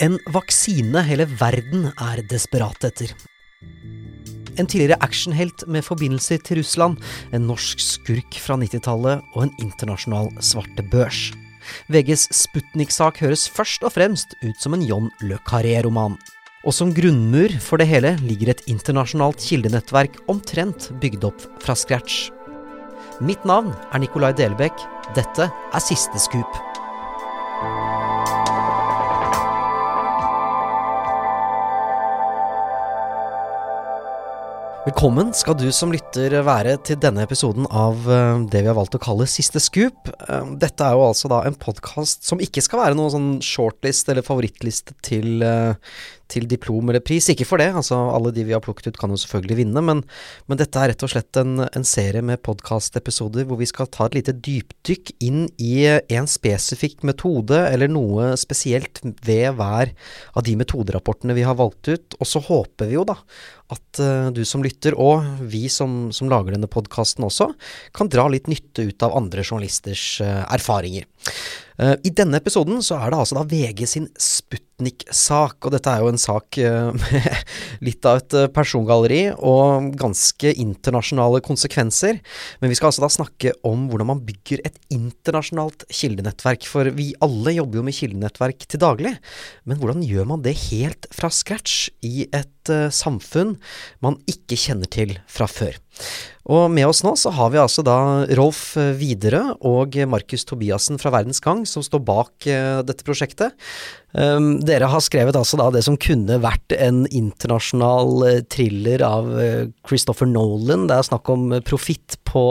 En vaksine hele verden er desperat etter. En tidligere actionhelt med forbindelser til Russland, en norsk skurk fra 90-tallet og en internasjonal svarte børs. VGs Sputnik-sak høres først og fremst ut som en John Le Carré-roman. Og som grunnmur for det hele ligger et internasjonalt kildenettverk omtrent bygd opp fra scratch. Mitt navn er Nicolai Delbekk. Dette er Siste Skup. Velkommen skal du som lytter være til denne episoden av eh, det vi har valgt å kalle Siste Scoop. Eh, Dette er jo altså da en podkast som ikke skal være noen sånn shortlist eller favorittliste til, eh, til diplom eller pris. Ikke for det, altså alle de vi har plukket ut kan jo selvfølgelig vinne, men, men dette er rett og slett en, en serie med podkastepisoder hvor vi skal ta et lite dypdykk inn i en spesifikk metode eller noe spesielt ved hver av de metoderapportene vi har valgt ut. Og så håper vi jo da at uh, du som lytter, og vi som, som lager denne podkasten også, kan dra litt nytte ut av andre journalisters uh, erfaringer. Uh, I denne episoden så er det altså da VG sin Sputnik-sak, og dette er jo en sak med litt av et persongalleri og ganske internasjonale konsekvenser. Men vi skal altså da snakke om hvordan man bygger et internasjonalt kildenettverk, for vi alle jobber jo med kildenettverk til daglig. Men hvordan gjør man det helt fra scratch i et samfunn man ikke kjenner til fra før? Og med oss nå så har vi altså da Rolf Widerøe og Markus Tobiassen fra Verdens Gang som står bak uh, dette prosjektet. Um, dere har skrevet altså da det som kunne vært en internasjonal uh, thriller av uh, Christopher Nolan. Det er snakk om profitt på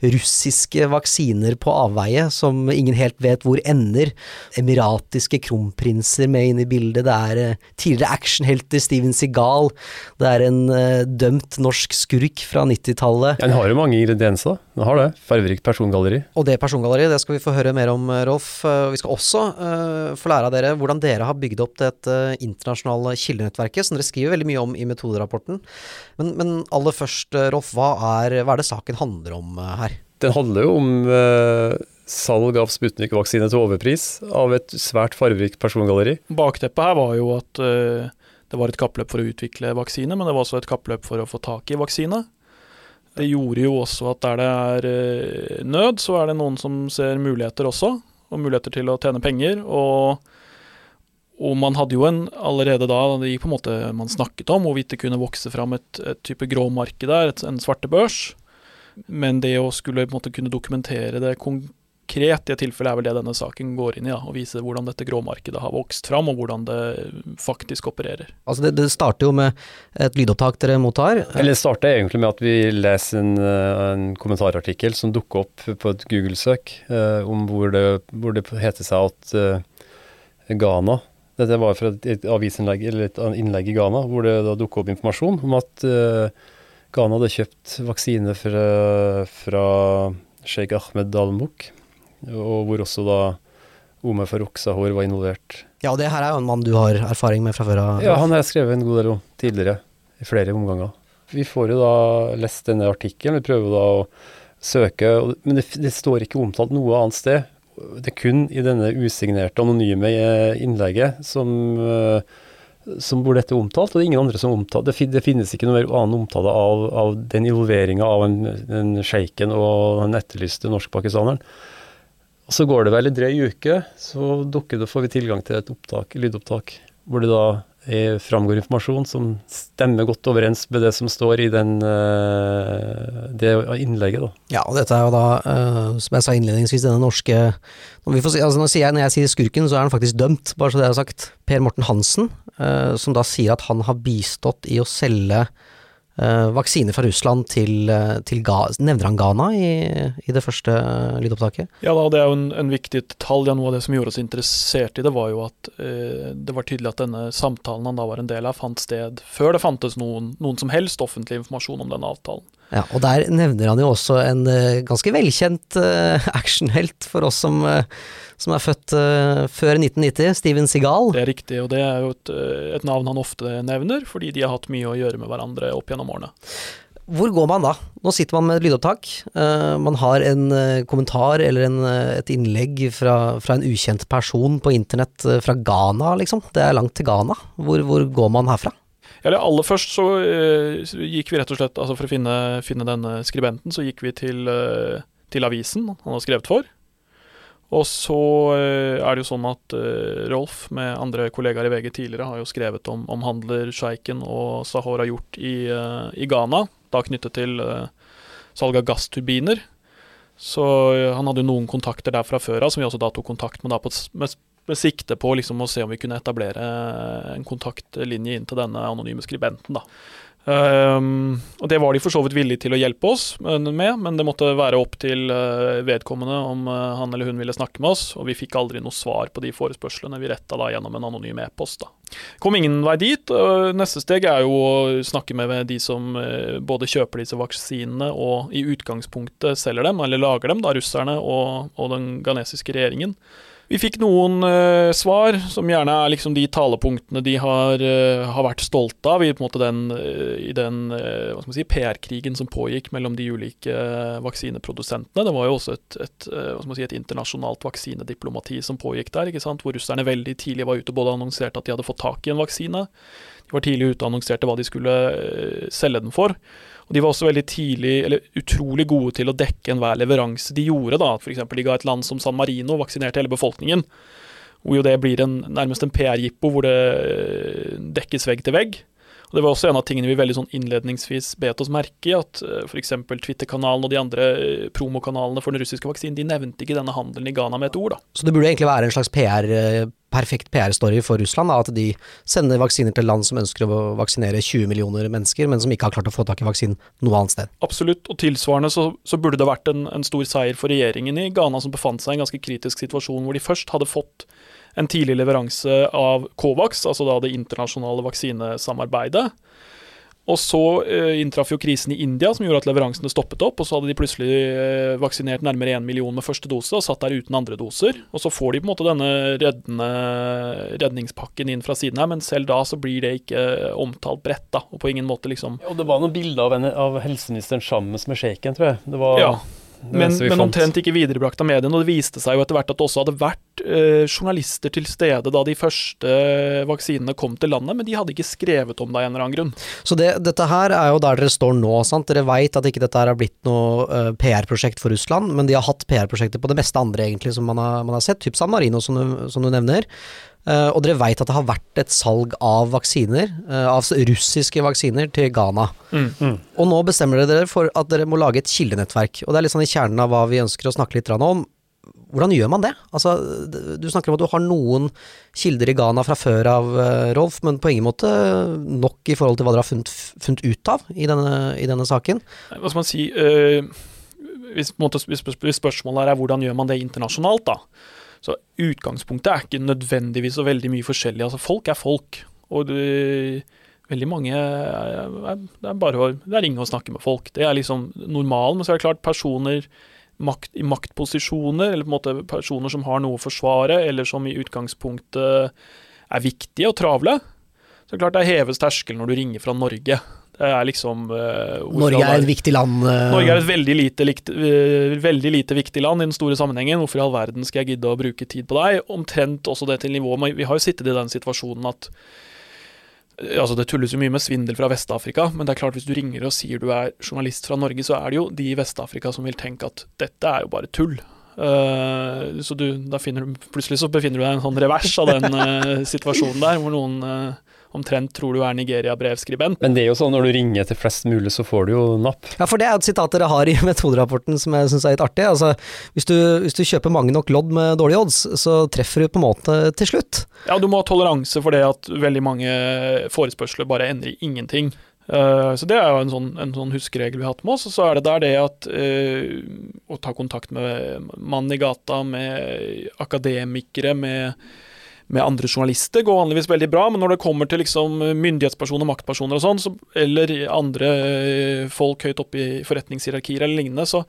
russiske vaksiner på avveie som ingen helt vet hvor ender. Emiratiske kronprinser med inn i bildet. Det er tidligere actionhelter Steven Seagal. Det er en dømt norsk skurk fra 90-tallet. Den har jo mange ingredienser. Den har det. Fargerikt persongalleri. Og det persongalleriet, det skal vi få høre mer om, Rolf. Vi skal også uh, få lære av dere hvordan dere har bygd opp dette internasjonale kildenettverket, som dere skriver veldig mye om i metoderapporten. Men, men aller først, Rolf, hva er, hva er, det saken handler om uh, her? Den handler jo om uh, salg av Sputnik-vaksine til overpris av et svært farverikt persongalleri. Bakteppet her var jo at det var et kappløp for å utvikle vaksine, men det var også et kappløp for å få tak i vaksine. Det gjorde jo også at der det er nød, så er det noen som ser muligheter også, og muligheter til å tjene penger. Og, og man hadde jo en allerede da, det gikk på en måte man snakket om hvorvidt det kunne vokse fram et, et type gråmarked der, et, en svartebørs. Men det å skulle på en måte kunne dokumentere det konkret i et tilfelle er vel det denne saken går inn i. Ja, og vise hvordan dette gråmarkedet har vokst fram, og hvordan det faktisk opererer. Altså det, det starter jo med et lydopptak dere mottar. Eller det starter egentlig med at vi leser en, en kommentarartikkel som dukker opp på et Google-søk, eh, om hvor det, hvor det, heter seg at eh, Ghana Dette var fra et, et avisinnlegg eller et innlegg i Ghana, hvor det da dukket opp informasjon om at uh, Ghana hadde kjøpt vaksine fra, fra sjeik Ahmed Dalmuk, og hvor også da Ome Farouk Sahor var involvert. Ja, og det her er jo en mann du har erfaring med fra før av? Ja, han har jeg skrevet en god del om tidligere, i flere omganger. Vi får jo da lest denne artikkelen, vi prøver da å søke, men det, det, står ikke omtalt noe annet sted. Det er kun i denne usignerte, anonyme eh, innlegget som, eh, som hvor dette omtalt, og det er ingen andre som omtaler det. Det finnes ikke noe annen omtale av, av den involveringa av en, den sjeiken og den etterlyste norskpakistaneren. Og så går det vel en drøy uke, så dukker det, får vi tilgang til et opptak, lydopptak hvor det da er, framgår informasjon som stemmer godt overens med det som står i den, uh, det innlegget. Da. Ja, og dette er jo da, uh, som jeg sa innledningsvis, denne norske når, si, altså når, jeg, når, jeg, sier skurken, så er han faktisk dømt, bare så det er sagt. Per Morten Hansen, som da sier at han har bistått i å selge vaksiner fra Russland til, uh, til Nevner han Ghana i, i, det første lydopptaket? Ja, da, det er jo en, en viktig detalj. Ja, noe av det som gjorde oss interessert i det, var jo at uh, det var tydelig at denne samtalen han da var en del av, fant sted før det fantes noen, noen som helst offentlig informasjon om denne avtalen. Ja, og der nevner han jo også en ganske velkjent actionhelt for oss som som er født før 1990, Steven Seagal. Det er riktig, og det er jo et, eh, et, navn han ofte nevner, fordi de har hatt mye å gjøre med hverandre opp gjennom årene. Hvor går man da? Nå sitter man med et lydopptak. Man har en kommentar eller en, et innlegg fra, fra, en ukjent person på internett fra Ghana, liksom. Det er langt til Ghana. Hvor, hvor går man herfra? Ja, Aller først så, uh, gikk vi rett og slett, altså for å finne, finne denne skribenten, så gikk vi til, til avisen han har skrevet for. Og så uh, er det jo sånn at uh, Rolf med andre kollegaer i VG tidligere har jo skrevet om, om handlersjeiken og Sahor har gjort i, uh, i, Ghana, da knyttet til uh, salg av gassturbiner. Så han hadde jo noen kontakter der fra før av, som vi også da tok kontakt med, da på, med, med sikte på liksom å se om vi kunne etablere en kontaktlinje inn til denne anonyme skribenten. da. Um, og Det var de for så vidt villige til å hjelpe oss med, men det måtte være opp til uh, vedkommende om uh, han eller hun ville snakke med oss. Og vi fikk aldri noe svar på de forespørslene vi retta da gjennom en anonym e-post. Kom ingen vei dit. Neste steg er jo å snakke med de som både kjøper disse vaksinene og i utgangspunktet selger dem, eller lager dem, da russerne og, og den ghanesiske regjeringen. Vi fikk noen uh, svar, som gjerne er liksom de talepunktene de har, uh, har vært stolte av i, den, uh, i den si, PR-krigen som pågikk mellom de ulike vaksineprodusentene. Det var jo også et, et, si, et, internasjonalt vaksinediplomati som pågikk der, hvor russerne veldig tidlig var ute og både annonserte at de hadde fått tak i en vaksine. De var tidlig ute og annonserte hva de skulle selge den for. Og de var også veldig tidlig, eller utrolig gode til å dekke enhver leveranse de gjorde. da, F.eks. de ga et land som San Marino vaksinerte hele befolkningen. Hvor jo det blir en, nærmest en PR-jippo hvor det eh, dekkes vegg til vegg. Og Det var også en av tingene vi veldig sånn innledningsvis bet oss merke i, at eh, f.eks. Twitter-kanalen og de andre uh, promokanalene for den russiske vaksinen de nevnte ikke denne handelen i Ghana med et ord. da. Så det burde egentlig være en slags PR, perfekt PR-story for Russland, da, at de sender vaksiner til land som ønsker å vaksinere 20 millioner mennesker, men som ikke har klart å få tak i vaksinen noe annet sted. Absolutt, og tilsvarende så, så burde det vært en, en stor seier for regjeringen i Ghana, som befant seg i en ganske kritisk situasjon, hvor de først hadde fått en tidlig leveranse av Covax, altså da det internasjonale vaksinesamarbeidet. Og så eh, inntraff jo krisen i India, som gjorde at leveransene stoppet opp. Og så hadde de plutselig eh, vaksinert nærmere én million med første dose, og satt der uten andre doser. Og så får de på en måte denne reddende redningspakken inn fra siden her, men selv da så blir det ikke omtalt bredt, da. Og på ingen måte liksom Og det var noen bilder av, av helseministeren sammen med sjeiken, tror jeg. Det var ja. Men, men omtrent ikke viderebrakt av mediene. Og det viste seg jo etter hvert at det også hadde vært eh, journalister til stede da de første vaksinene kom til landet, men de hadde ikke skrevet om det av en eller annen grunn. Så det, dette her er jo der dere står nå, sant. Dere veit at ikke dette her har blitt noe uh, PR-prosjekt for Russland, men de har hatt PR-prosjekter på det meste andre, egentlig, som man har, man har sett. Typ San Marino, som du, som du nevner. Uh, og dere veit at det har vært et salg av vaksiner, uh, av russiske vaksiner, til Ghana. Mm, mm. Og nå bestemmer dere for at dere må lage et kildenettverk. Og det er litt sånn i kjernen av hva vi ønsker å snakke litt om. Hvordan gjør man det? Altså, du snakker om at du har noen kilder i Ghana fra før av, uh, Rolf, men på ingen måte nok i forhold til hva dere har funnet, funnet ut av i denne, i denne, saken. Hva skal man si hvis, hvis, spørsmålet er hvordan gjør man det internasjonalt, da så utgangspunktet er ikke nødvendigvis så veldig mye forskjellig. Altså, folk er folk. Og det, veldig mange Det er bare å ringe og snakke med folk. Det er liksom normalen. Men så er det klart, personer makt, i maktposisjoner, eller på en måte personer som har noe å forsvare, eller som i utgangspunktet er viktige og travle, så er det klart det heves terskel når du ringer fra Norge. Det er liksom uh, Norge er et viktig land? Uh, Norge er et veldig lite, likt, uh, veldig lite, viktig land i den store sammenhengen. Hvorfor i all verden skal jeg gidde å bruke tid på deg? Omtrent også det til nivået Vi har jo sittet i den situasjonen at Altså Det tulles jo mye med svindel fra Vest-Afrika, men det er klart hvis du ringer og sier du er journalist fra Norge, så er det jo de i Vest-Afrika som vil tenke at dette er jo bare tull. Uh, så du, du, plutselig så befinner du deg i en sånn revers av den uh, situasjonen der, hvor noen uh, omtrent tror du er Nigeria-brevskribent. Men det er jo sånn når du ringer til flest mulig, så får du jo napp. Ja, for det er et sitat dere har i metoderapporten som jeg syns er litt artig. Altså, hvis du, hvis du, kjøper mange nok lodd med dårlige odds, så treffer du på en måte til slutt. Ja, du må ha toleranse for det at veldig mange forespørsler bare endrer ingenting. Uh, så Det er jo en sånn, en sånn, huskeregel vi har hatt med oss. Og så er det der det at uh, å ta kontakt med mannen i gata, med akademikere, med med andre journalister går vanligvis veldig bra, men når det kommer til liksom myndighetspersoner, maktpersoner og sånn, så, eller andre eh, folk høyt oppe i forretningshierarkier eller lignende, så,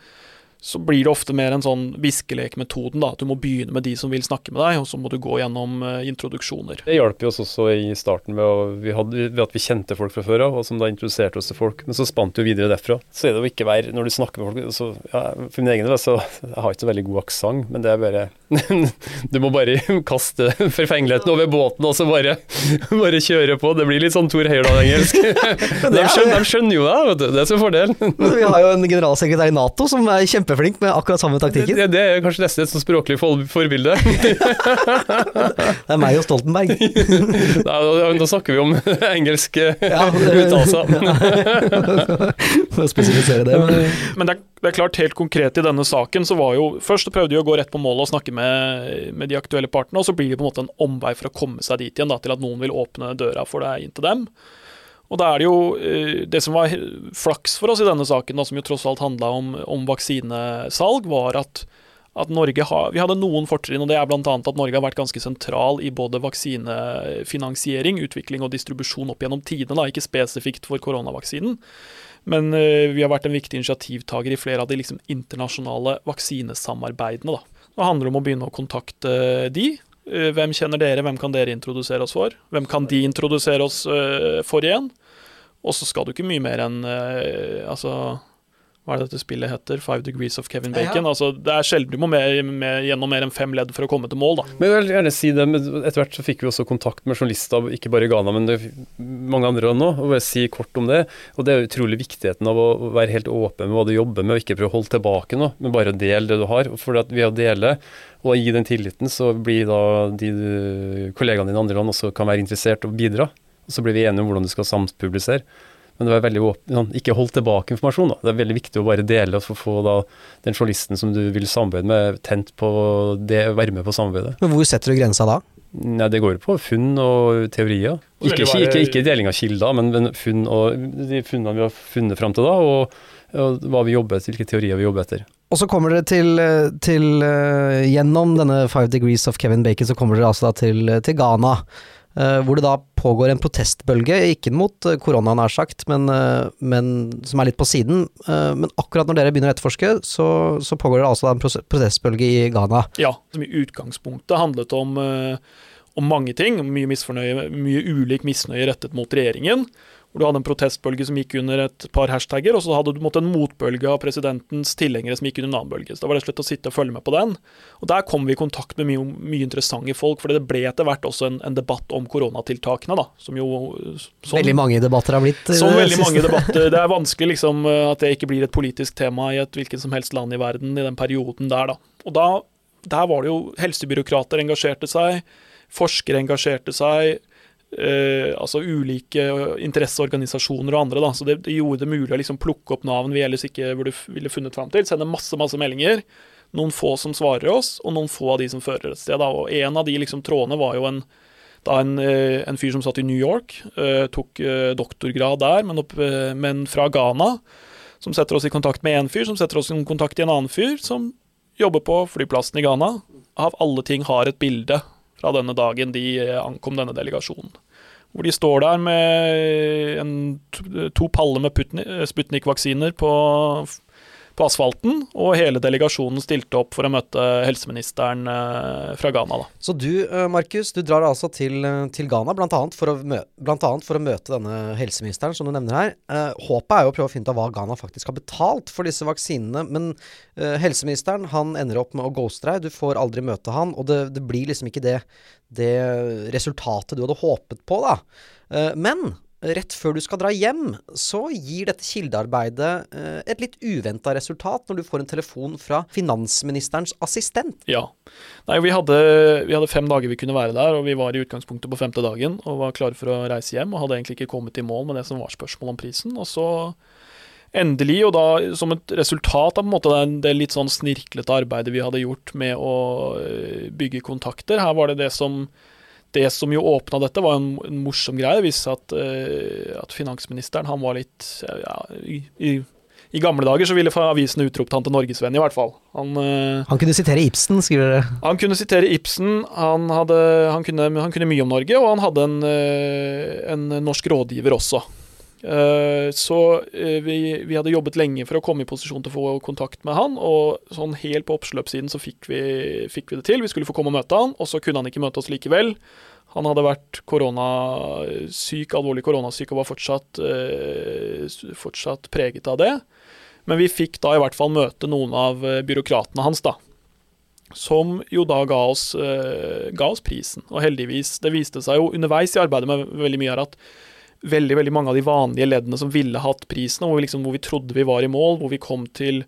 så blir det ofte mer en sånn viskelekmetoden, da. At du må begynne med de som vil snakke med deg, og så må du gå gjennom uh, introduksjoner. Det hjalp oss også i starten ved, å, vi hadde, ved, at vi kjente folk fra før av, og som da introduserte oss til folk. Men så spant vi jo videre derfra. Så er det jo ikke vær Når du snakker med folk så, ja, For min egen del, så jeg har ikke så veldig god aksent, men det er bare Du må bare kaste forfengeligheten over båten og så bare, bare kjøre på. Det blir litt sånn Tor Heyerdahl-engelsk. de, de skjønner jo det, vet du. Det er så fordelen. vi har jo en generalsekretær i Nato som er kjempe kjempeflink med akkurat samme taktikken. Det, det er kanskje nesten et sånt språklig forbilde. det er meg og Stoltenberg. Nei, da, da, snakker vi om engelske ja, uttalelser. For å spesifisere det. Men, men det, er, det, er, klart, helt konkret i denne saken, så var jo Først prøvde de å gå rett på målet og snakke med, med de aktuelle partene, og så blir det på en måte en omvei for å komme seg dit igjen, da, til at noen vil åpne døra for deg inn til dem. Og da er det jo eh, Det som var flaks for oss i denne saken, da, som jo tross alt handla om, om, vaksinesalg, var at, at Norge har, vi hadde noen fortrinn. og Det er bl.a. at Norge har vært ganske sentral i både vaksinefinansiering, utvikling og distribusjon opp gjennom tidene. Ikke spesifikt for koronavaksinen. Men uh, vi har vært en viktig initiativtaker i flere av de liksom, internasjonale vaksinesamarbeidene. Da. Det handler om å begynne å kontakte de, Eh, hvem kjenner dere, hvem kan dere introdusere oss for? Hvem kan de introdusere oss for igjen? Og så skal du ikke mye mer enn uh, Altså hva er det dette spillet heter? Five Degrees of Kevin Bacon. Ja. Altså, det er sjelden du må med, med, gjennom mer enn fem ledd for å komme til mål, da. Men jeg vil gjerne si det, men etter hvert så fikk vi også kontakt med journalister, ikke bare i Ghana, men mange andre nå, og bare si kort om det. Og det er utrolig viktigheten av å være helt åpen med hva du jobber med, og ikke prøve å holde tilbake noe, men bare dele det du har. For ved å dele og gi den tilliten, så blir da de kollegaene dine i andre land også kan være interessert og bidra. Og så blir vi enige om hvordan du skal sampublisere. Men det var veldig åpen, ikke hold tilbake informasjon. Da. Det er veldig viktig å bare dele og få da, den journalisten som du vil samarbeide med, tent på det, være med på samarbeidet. Men hvor setter du grensa da? Nei, Det går på funn og teorier. Ikke, ikke, ikke, ikke deling av kilder, men, men funn og de funnene vi har funnet fram til da, og, og hva vi jobber etter, hvilke teorier vi jobber etter. Og så kommer dere til, til uh, Gjennom denne Five Degrees of Kevin Bacon, så kommer dere altså da til, til Ghana. Uh, hvor det da pågår en protestbølge, ikke mot uh, korona nær sagt, men, uh, men, som er litt på siden. men akkurat når dere begynner å etterforske, så, så pågår det altså en protestbølge i Ghana. Ja, som i utgangspunktet handlet om, om mange ting. Mye, mye ulik misnøye rettet mot regjeringen hvor du hadde en protestbølge som gikk under et par hashtagger, og så hadde du måtte, en motbølge av presidentens tilhengere som gikk under en annen bølge. Så da var det slett å sitte og følge med på den. Og der kom vi i kontakt med mye, mye interessante folk, for det ble etter hvert også en, en, debatt om koronatiltakene, da. Som jo som, Veldig mange debatter har blitt Som veldig mange debatter. Det er vanskelig liksom at det ikke blir et politisk tema i et hvilket som helst land i verden i den perioden der, da. Og da, der var det jo helsebyråkrater engasjerte seg, forskere engasjerte seg Uh, altså ulike interesseorganisasjoner og andre. Da. Så det, det, gjorde det mulig å liksom plukke opp navn vi ellers ikke ville funnet fram til. Sende masse masse meldinger. Noen få som svarer oss, og noen få av de som fører et sted. Da. Og En av de liksom, trådene var jo en, da en, uh, en, fyr som satt i New York. Uh, tok doktorgrad der, men, opp, men, fra Ghana. Som setter oss i kontakt med én fyr, som setter oss i kontakt med en annen fyr, som jobber på flyplassen i Ghana. Av alle ting har et bilde fra denne dagen de ankom denne delegasjonen. Hvor de står der med en, to paller med Sputnik-vaksiner på på asfalten, og hele delegasjonen stilte opp for å møte helseministeren eh, fra Ghana. Da. Så du eh, Markus, du drar altså til, eh, til Ghana bl.a. For, for, å møte denne helseministeren som du nevner her. håpet er jo å prøve å finne ut av hva Ghana faktisk har betalt for disse vaksinene, men helseministeren han ender opp med å ghoste deg, du får aldri møte han, og det, det blir liksom ikke det, det resultatet du hadde håpet på, da. men rett før du skal dra hjem, så gir dette kildearbeidet eh, et litt uventa resultat når du får en telefon fra finansministerens assistent. Ja. Nei, vi hadde, vi hadde, fem dager vi kunne være der, og vi var i utgangspunktet på femte dagen og var klare for å reise hjem, og hadde egentlig ikke kommet i mål med det som var spørsmålet om prisen. Og så endelig, og da som et resultat av måte, det litt sånn snirklete arbeidet vi hadde gjort med å eh, bygge kontakter, her var det det som det som jo åpna dette, var en, en morsom greie. Det viste seg at, uh, at, finansministeren han var litt ja, i, i, i, gamle dager så ville avisen utropt han til norgesvenn, i hvert fall. Han, uh, han kunne sitere Ibsen, skriver dere. Han kunne sitere Ibsen. Han, hadde, han, kunne, han kunne, mye om Norge, og han hadde en, uh, en norsk rådgiver også Så eh, vi, vi hadde jobbet lenge for å komme i posisjon til å få kontakt med han, og sånn helt på oppsløpssiden så fikk vi, fikk vi det til. Vi skulle få komme og møte han, og så kunne han ikke møte oss likevel. Han hadde vært koronasyk, alvorlig koronasyk og var fortsatt, eh, fortsatt preget av det. Men vi fikk da i hvert fall møte noen av eh, byråkratene hans, da. Som jo da ga oss, eh, ga oss prisen. Og heldigvis, det viste seg jo underveis i arbeidet med veldig mye her at veldig veldig mange av de vanlige leddene som ville hatt prisen, hvor vi, liksom, hvor vi trodde vi var i mål, hvor vi kom til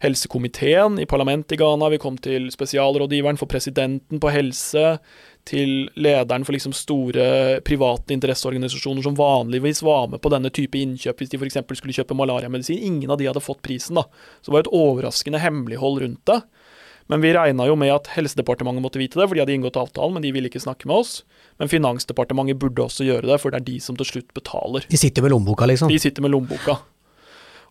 helsekomiteen i parlamentet i Ghana, vi kom til spesialrådgiveren for presidenten på helse, til lederen for liksom store private interesseorganisasjoner som vanligvis var med på denne type innkjøp hvis de f.eks. skulle kjøpe malariamedisin. Ingen av de hadde fått prisen, da. Så det var et overraskende hemmelighold rundt det. Men vi regna jo med at Helsedepartementet måtte vite det, for de hadde inngått avtalen, men de ville ikke snakke med oss. Men Finansdepartementet burde også gjøre det, for det er de som til slutt betaler. De sitter med lommeboka, liksom. De sitter med lommeboka.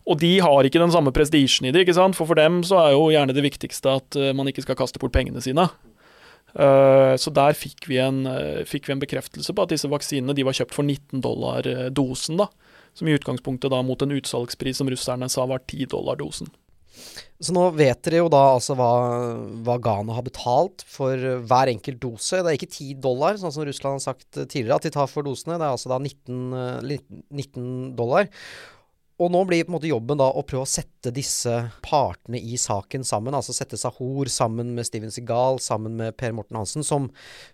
Og de har ikke den samme prestisjen i det, ikke sant? for for dem så er jo gjerne det viktigste at eh, man ikke skal kaste bort pengene sine. Eh, så der fikk vi, en, eh, fikk vi en bekreftelse på at disse vaksinene de var kjøpt for 19 dollar dosen, da. Som i utgangspunktet da mot en utsalgspris som russerne sa var 10 dollar dosen. Så nå vet dere jo da altså hva, hva Ghana har betalt for hver enkelt dose. Det er ikke 10 dollar, sånn som Russland har sagt tidligere at de tar for dosene. Det er altså da 19, eh, 19 dollar. Og nå blir på en måte jobben da å prøve å sette disse partene i saken sammen. Altså sette Sahor sammen med Steven Segal, sammen med Per Morten Hansen, som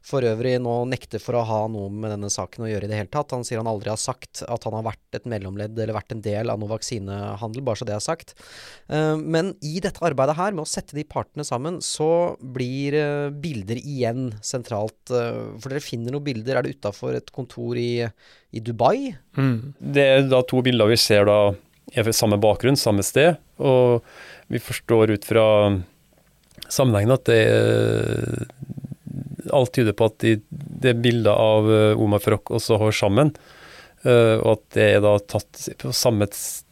for øvrig nå nekter for å ha noe med denne saken å gjøre i det hele tatt. Han sier han aldri har sagt at han har vært et mellomledd eller vært en del av noe vaksinehandel, bare så det er sagt. Eh, Men i dette arbeidet her, med å sette de partene sammen, så blir eh, bilder igjen sentralt. eh, For dere finner noen bilder. Er det utafor et kontor i, i Dubai? Det er da to bilder vi ser da er fra samme bakgrunn, samme sted, og vi forstår ut fra sammenhengen at det er, alt tyder på at de, det er bilder av eh, Omar Frokk også har sammen, Uh, og at det er da tatt på samme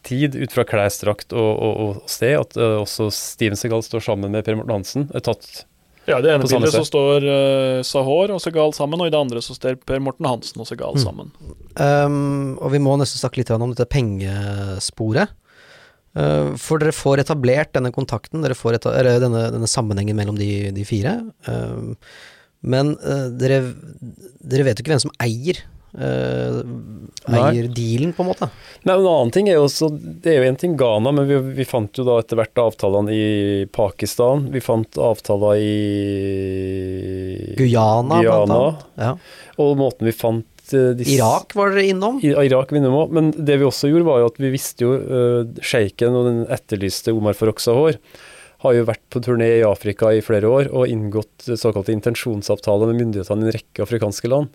tid ut fra klesdrakt og, og, og sted, at uh, også Steven Segal står sammen med Per Morten Hansen, er tatt Ja, i det ene bildet så står uh, Sahor og Segal sammen, og i det andre så står Per Morten Hansen og Segal Mm. sammen. Um, og vi må nesten snakke litt om dette pengesporet. Uh, for dere får etablert denne kontakten, dere får eller denne, denne sammenhengen mellom de, de fire. Um, men uh, dere, dere vet jo ikke hvem som eier Nei. eier dealen, på en måte. Nei, en annen ting er jo også, Det er jo en ting Ghana, men vi, vi fant jo da etter hvert avtalene i Pakistan. Vi fant avtaler i Guyana, blant annet. Ja. Og måten vi fant eh, disse Irak var dere innom. I Irak var innom også, men det vi også gjorde var jo at vi visste jo uh, Sjeiken og den etterlyste Omar Farrokhzahor har jo vært på turné i Afrika i flere år og inngått såkalte intensjonsavtaler med myndighetene i en rekke afrikanske land.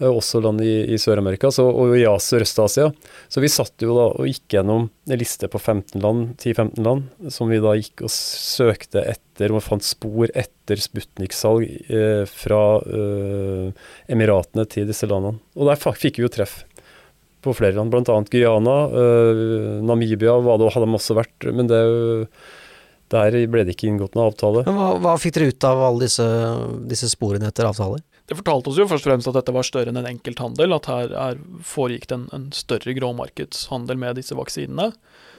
Eh, Også land i, i Sør-Amerika og i As- Sørøst-Asia. Så vi satt jo da og gikk gjennom en liste på 15 land, 10-15 land, som vi da gikk og søkte etter og fant spor etter Sputnik-salg eh, fra eh, Emiratene til disse landene. Og der fikk vi jo treff på flere land, bl.a. Guyana. eh, Namibia var det, hadde de også vært, men det, der ble det ikke inngått noen avtale. Hva, hva fikk dere ut av alle disse, disse sporene etter avtaler? Det fortalte oss jo først og fremst at dette var større enn en enkelthandel, at her er, foregikk det en, en større gråmarkedshandel med disse vaksinene.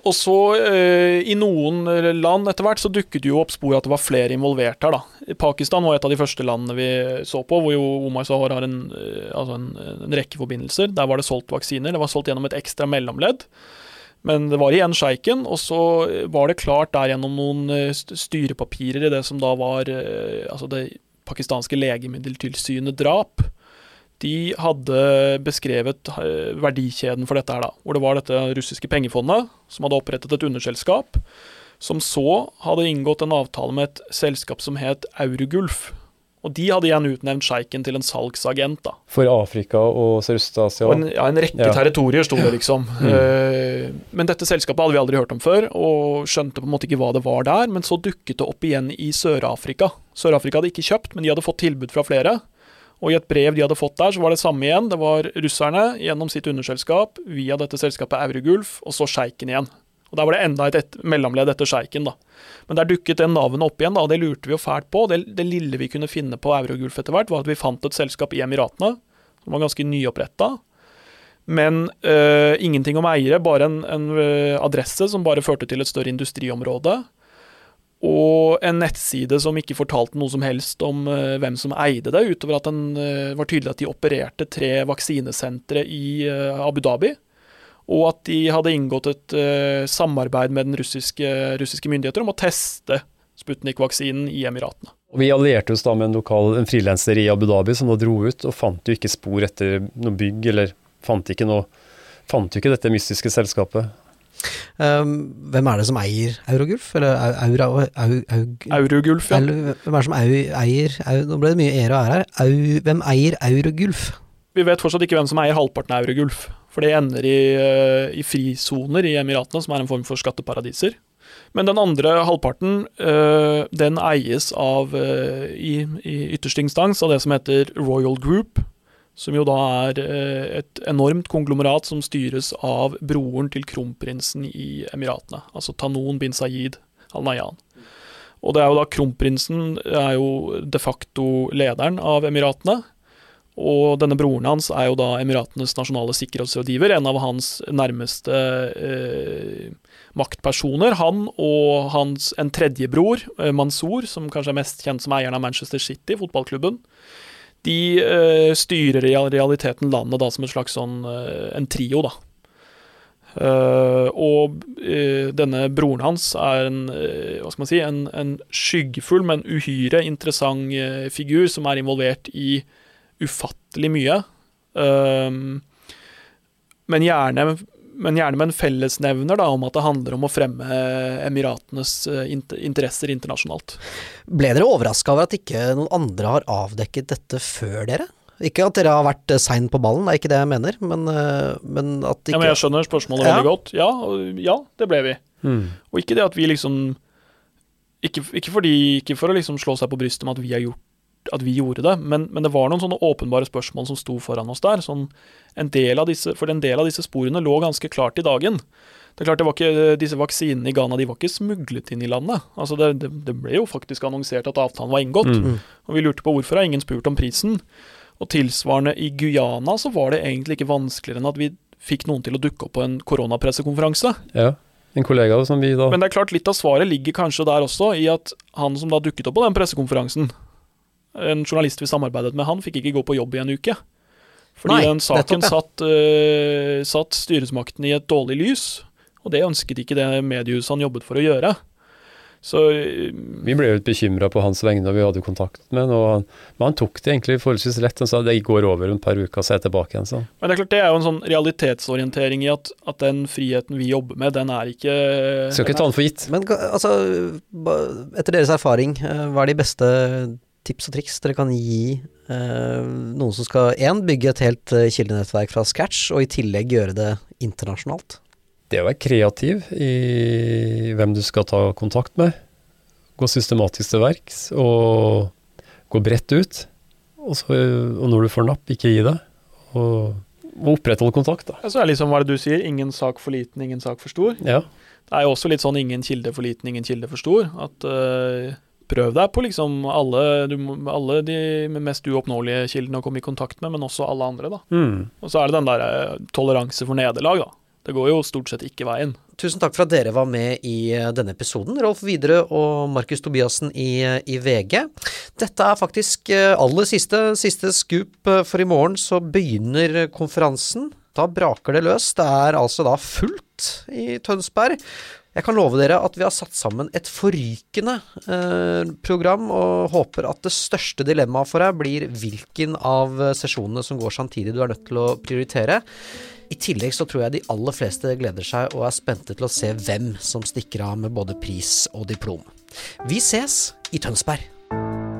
Og så, eh, i noen land etter hvert, så dukket jo opp spor at det var flere involvert her, da. Pakistan var et av de første landene vi så på, hvor jo Omar Sahar har en, eh, altså en, en rekke forbindelser. Der var det solgt vaksiner. Det var solgt gjennom et ekstra mellomledd. Men det var igjen sjeiken, og så var det klart der gjennom noen eh, styrepapirer i det som da var eh, altså det pakistanske legemiddeltilsynet drap. De hadde beskrevet eh, verdikjeden for dette her, da. Hvor det var dette russiske pengefondet som hadde opprettet et underselskap, som så hadde inngått en avtale med et selskap som het Eurogulf. Og de hadde igjen utnevnt sjeiken til en salgsagent, da. For Afrika og Sørøst-Asia. Ja, en rekke Ja. territorier sto det, liksom. Eh, men dette selskapet hadde vi aldri hørt om før, og skjønte på en måte ikke hva det var der. Men så dukket det opp igjen i Sør-Afrika. Sør-Afrika hadde ikke kjøpt, men de hadde fått tilbud fra flere. Og i et brev de hadde fått der, så var det samme igjen. Det var russerne gjennom sitt underselskap, via dette selskapet Eurogulf, og så sjeiken igjen. Og Der var det enda et, et mellomledd etter sjeiken, da. Men der dukket det navnet opp igjen, da, og det lurte vi jo fælt på. Det, det lille vi kunne finne på Eurogulf etter hvert, var at vi fant et selskap i Emiratene, som var ganske nyoppretta. Men øh, ingenting om eiere, bare en, en øh, adresse som bare førte til et større industriområde. Og en nettside som ikke fortalte noe som helst om eh, hvem som eide det, utover at den eh, var tydelig at de opererte tre vaksinesentre i eh, Abu Dhabi. Og at de hadde inngått et uh, samarbeid med den russiske, russiske myndigheter om å teste Sputnik-vaksinen i Emiratene. Og vi allierte oss da med en lokal en frilanser i Abu Dhabi som da dro ut, og fant jo ikke spor etter noe bygg, eller fant ikke noe Fant jo ikke dette mystiske selskapet. Um, hvem er det som eier Eurogulf? Eller au, aura, au, au, Eurogulf, ja. hvem er det som au, eier au, Nå ble det mye ære og ære her. Au, hvem eier Eurogulf? Vi vet fortsatt ikke hvem som eier halvparten av Eurogulf. For det ender i, eh, i frisoner i Emiratene, som er en form for skatteparadiser. Men den andre halvparten, eh, den eies av, eh, i, i ytterste instans, av det som heter Royal Group. Som jo da er et enormt konglomerat som styres av broren til kronprinsen i Emiratene. Altså Tanon bin Sayed al-Nayan. Og det er jo da kronprinsen er jo de facto lederen av Emiratene. Og denne broren hans er jo da Emiratenes nasjonale sikkerhetsrådgiver, en av hans nærmeste eh, maktpersoner. Han og hans en tredje bror, eh, Mansour, som kanskje er mest kjent som eieren av Manchester City, fotballklubben. De eh, styrer i realiteten landet da som en slags sånn eh, en trio, da. Uh, og uh, denne broren hans er en, uh, hva skal man si, en, en skyggefull, men uhyre interessant figur som er involvert i ufattelig mye. Um, men, gjerne, men gjerne med en fellesnevner da, om at det handler om å fremme Emiratenes eh, interesser internasjonalt. Ble dere overraska over at ikke noen andre har avdekket dette før dere? Ikke at dere har vært eh, sein på ballen, det er ikke det jeg mener, men, eh, men at ikke Ja, men jeg skjønner spørsmålet Ja. veldig godt. Ja, ja, det ble vi. Mm. Og ikke det at vi liksom Ikke, ikke, fordi, ikke for å liksom slå seg på brystet med at vi, har gjort, at vi gjorde det, men, men det var noen sånne åpenbare spørsmål som sto foran oss der. Sånn, en del av disse, for en del av disse sporene lå ganske klart i dagen. Det er klart det var ikke, Disse vaksinene i Ghana de var ikke smuglet inn i landet. Altså det, det, det ble jo faktisk annonsert at avtalen var inngått. Mm. Og vi lurte på hvorfor har ingen spurt om prisen. Og tilsvarende i Guyana så var det egentlig ikke vanskeligere enn at vi fikk noen til å dukke opp på en koronapressekonferanse. Ja. En kollega som vi da Men det er klart litt av svaret ligger kanskje der også, i at han som da dukket opp på den pressekonferansen, en journalist vi samarbeidet med, han fikk ikke gå på jobb i en uke. Fordi Nei, den saken nettopp, satt, uh, satt styresmakten i et dårlig lys, og det ønsket ikke det mediehuset han jobbet for å gjøre. Så øh, Vi ble jo litt bekymra på hans vegne, og vi hadde kontakt med ham. han- Men han tok det egentlig forholdsvis lett. Han sa det går over om et par uker, så er jeg tilbake igjen. Så. Men det er klart det er jo en sånn realitetsorientering i at, at den friheten vi jobber med, den er ikke Skal ikke ta den for gitt. Men altså, etter deres erfaring, eh, hva er de beste tips og triks dere kan gi eh, noen som skal én bygge et helt eh, kildenettverk fra scratch, og i tillegg gjøre det internasjonalt? Det å være kreativ i hvem du skal ta kontakt med. Gå systematisk til verks og gå bredt ut. Og, så, og når du får napp, ikke gi deg. Og, og opprettholde kontakt, da. Ja, Så er det liksom hva er det du sier, ingen sak for liten, ingen sak for stor. Ja. Det er jo også litt sånn ingen kilde for liten, ingen kilde for stor. At eh, prøv deg på liksom alle, du, alle de mest uoppnåelige kildene å komme i kontakt med, men også alle andre, da. Mm. Og så er det den der eh, toleranse for nederlag, da. Det går jo stort sett ikke veien. Tusen takk for at dere var med i eh, denne episoden, Rolf Widerøe og Markus Tobiassen i, eh, i VG. Dette er faktisk aller siste, siste scoop, for i morgen så begynner konferansen. Da braker det løs. Det er altså da fullt i Tønsberg. Jeg kan love dere at vi har satt sammen et forrykende eh, program, og håper at det største dilemmaet for deg blir hvilken av sesjonene som går samtidig du er nødt til å prioritere. I tillegg så tror jeg de aller fleste gleder seg og er spente til å se hvem som stikker av med både pris og diplom. Vi ses i Tønsberg.